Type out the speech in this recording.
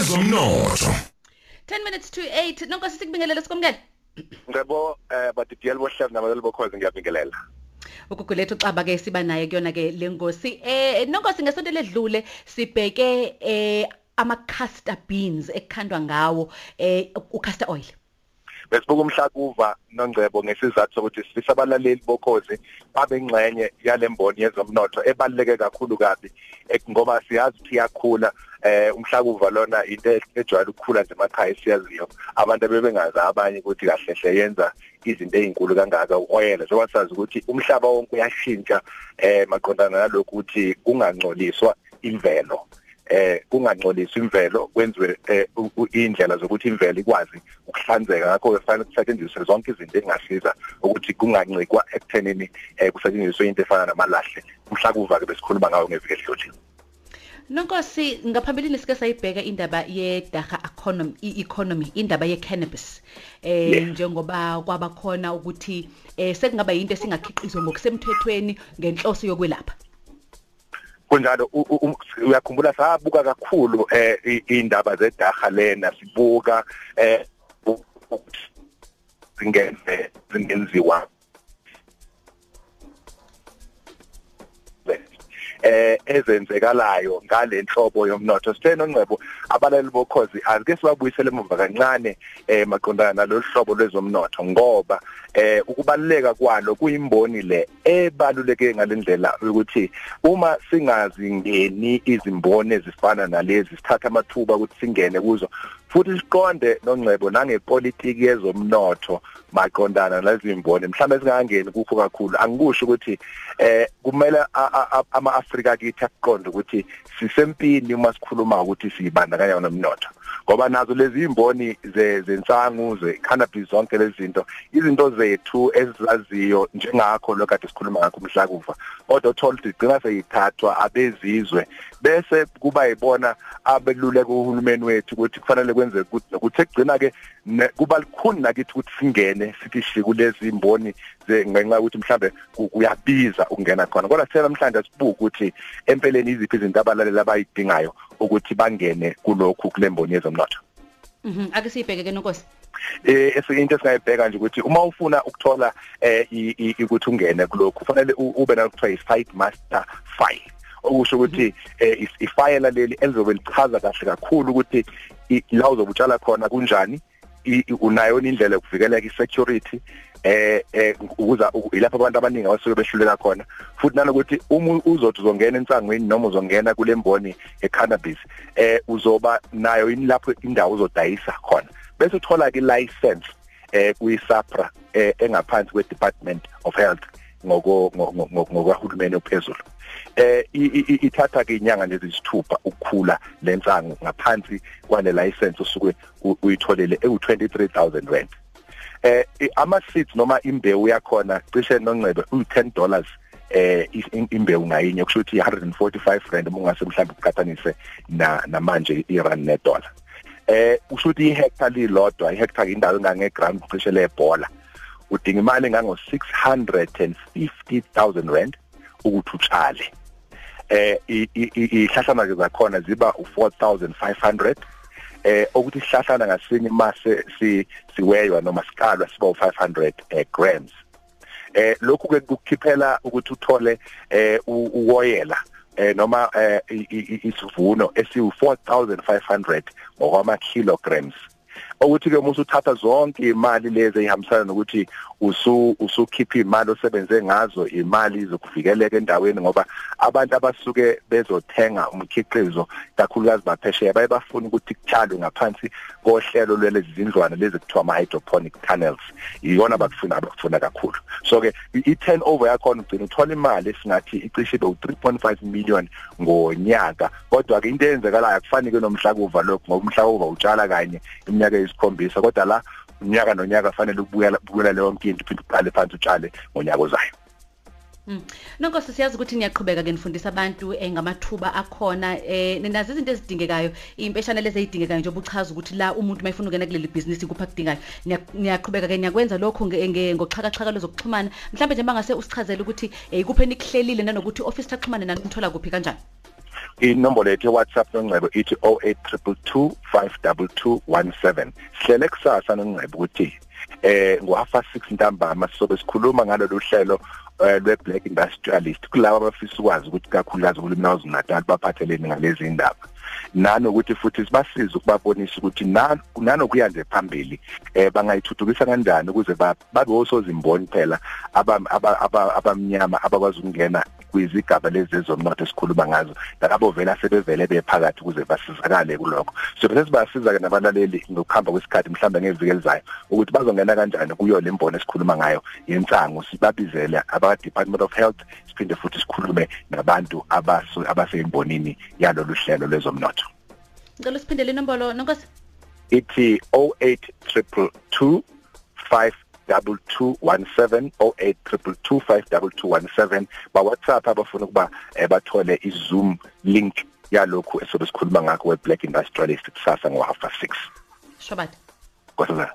lezomnotho 10 minutes to 8 nonke sikubingelele sikomkele ngebo eh badidiyeli bohlelo nabalali bokhozi ngiyabingelela. Ukugulethu xaba ke siba naye kuyona ke lengosi eh nonke singesonto ledlule sibheke eh ama castor beans ekukhandwa ngawo eh ucastor oil. Besibuka umhlakuva nongcebo ngesizathu sokuthi sifisa abalaleli bokhozi babengxenye yalemboni yezomnotho ebaluleke kakhulu kabi ngoba siyazi ukuthi iyakhula eh umhlakuva lona into ejwayele ukukhula nje emakhaya siyaziyo abantu bebengazi abanye ukuthi kahle hle yenza izinto ezinkulu kangaka uoyela. Njengoba sazi ukuthi umhlaba wonke uyashintsha eh maqondana nalokhu ukuthi kungangcoliswa imvelo. Eh kungangcoliswa imvelo kwenziwe indlela zokuthi imvelo ikwazi ukuhlanzeka. Ngakho kufanele kusetshenziswe zonke izinto ezingasiza ukuthi kungancikwa ekuthenini eh kusetshenziswe into efana namalahle. Umhlakuva ke besikhuluma ngawo ngeviki elidlule Nonkosi ngaphambilini sike sayibheka indaba yedaga economy economy indaba ye cannabis eh njengoba kwaba khona ukuthi eh sekungaba yinto esingakhiqizwa ngokusemthethweni ngenhloso yokwelapha. Kunjalo uyakhumbula sabuka kakhulu eh indaba zedaga lena sibuka eh zingenze zingenziwa. Ezenzekalayo ngalenhlobo yomnotho. Sithena ongcebo abalali bokhozi azike sibabuyisele emuva kancane eh maqondana nalolu hlobo lwezomnotho ngoba eh ukubaluleka kwalo kuyimboni le ebaluleke ngalendlela ukuthi uma singazingeni izimboni ezifana nalezi sithatha amathuba ukuthi singene kuzo futhi siqonde nongcebo nangepolitiki yezomnotho maqondana nalezimboni mhlawumbe singangeni kukho kakhulu. Angikusho ukuthi eh kumele ama-Afrika kithi akuqonde ukuthi sisempini uma sikhuluma ukuthi siyibandakanya nomnotho. Ngoba nazo lezi imboni zensangu ze-cannabis zonke lezi zinto izinto zethu ezizaziyo njengakho lokho kade sikhuluma ngakho umhlakuva kodwa uthola ukuthi igcina seyithathwa abezizwe bese kuba yibona abeluleka uhulumeni wethu ukuthi kufanele kwenze ukuthi ekugcina ke kuba likhuni nakithi ukuthi singene sithi shi kulezi imboni ngenxa ukuthi mhlambe kuyabiza ukungena khona. Kodwa sithela namhlanje sibuka ukuthi empeleni iziphi izinto abalaleli abayidingayo ukuthi bangene kulokhu kulemboni yezomnotho Mhm ake sibheke ke nonkosi eh into esingayibheka nje ukuthi uma ufuna ukuthola eh ukuthi ungene kulokhu kufanele ube nakuthiwa i-site master file. Okusho ukuthi ifile leli elizobe lichaza kahle kakhulu ukuthi la uzobutshala khona kunjani unayo indlela yokuvikeleka i-security eh eh ukuza ilapho abantu abaningi abasuke behluleka khona. Futhi nanokuthi uma uzothi uzongena entsangweni noma uzongena kule mboni e-cannabis eh uzoba nayo yini lapho indawo uzodayisa khona. Bese uthola ke license eh kuyi-SAPRA eh engaphansi kwe-Department of Health. Ngoko ngokwahulumeni ophezulu. Eh ithatha ke inyanga lezi isithupha ukukhula lensangu ngaphansi kwale license osuke uyitholele ewu23000 rand. Eh ama seeds noma imbewu yakhona cishe nongcebe u10 dollars eh imbewu ngayinye kusho ukuthi 145 rand uma ungase mhlawumbe uqhathanise na namanje irand nedollar. Eh kusho ukuthi ihectare lilodwa ihectare indawo engange gram cishe lebhola. Udinga imali engango 650000 rand ukuthi utshale. Eh ihlahlana ke zakhona ziba u4500 eh ukuthi isihlahlana ngasinye mase si siweywa noma sikalwa siba u500 eh, grams. Eh lokhu ke kukhiphela ukuthi uthole eh uwoyela eh noma eh isivuno esi4500 ngokwama kilograms ukuthi ke musu uthatha zonke imali lezi ehambisana nokuthi usu usukhipha imali osebenze ngazo imali zokuvikeleka endaweni ngoba abantu abasuke bezothenga umkhiqizo kakhulukazi baphesheya baye bafuna ukuthi kutshalwe ngaphansi kohlelo lwelezi zindlwana lezi kuthiwa ama hydroponic tunnels. Iyona abakufuna abakufuna kakhulu. So ke i-turnover yakho ugcina uthola imali esingathi icishe be u3.5 million ngonyaka. Kodwa ke into eyenzekalayo akufanike nomhlakuva lokho ngoba umhlakuva utshala kanye iminyaka eyisikhombisa kodwa la unyaka nonyaka fanele ukubuyela ukubuyela leyo nkinto uphinde uqale phansi utshale ngonyaka ozayo. Mm. Nonke siyazi ukuthi niyaqhubeka ke nifundisa abantu eh, ngamathuba akhona eh nazi izinto ezidingekayo impeshana lezi ezidingekayo nje obuchaza ukuthi la umuntu mayifuna ukena kuleli business kupha kudingayo niyaqhubeka ke niyakwenza lokho ngoxhakaxhaka lozokuxhumana mhlawumbe nje mangase usichazele ukuthi eh kuphe nikuhlelile nanokuthi office taxhumana nanithola kuphi kanjani? Inombolo yethu ye-WhatsApp nongcebo ithi 0822252217 sihlele kusasa nongcebo ukuthi eh ngo-half 6 ntambama sobe sikhuluma ngalolu hlelo eh, lwe-black industrialist. Kulabo abafisa ukwazi ukuthi kakhulukazi kulimi KwaZulu Natal baphathelene ngalezi indaba. Nanokuthi futhi sibasiza ukubabonisa ukuthi nanokuya nje phambili eh bangayithuthukisa kanjani ukuze babe osozimboni phela abamnyama abakwazi ukungena kwizigaba lezi zezomnotho esikhuluma ngazo labo vela sebevele bephakathi ukuze basizakale kulokho. So bese sibasiza ke nabalaleli ngokuhamba kwesikhathi mhlawumbe ngeviki elizayo ukuthi bazongena kanjani kuyo le mbono esikhuluma ngayo yensango sibabizele aba Department of Health siphinde futhi sikhulume nabantu abasembonini yalolu hlelo lezomnotho ngicela siphindele inombolo nonkosi. Ithi 08322 52217 0822252217 ba WhatsApp abafuna ukuba eh, bathole iZoom link yalokhu esobe sikhuluma ngakho we Black Industrialist kusasa ngo half past 6 Shobat Kwasazana.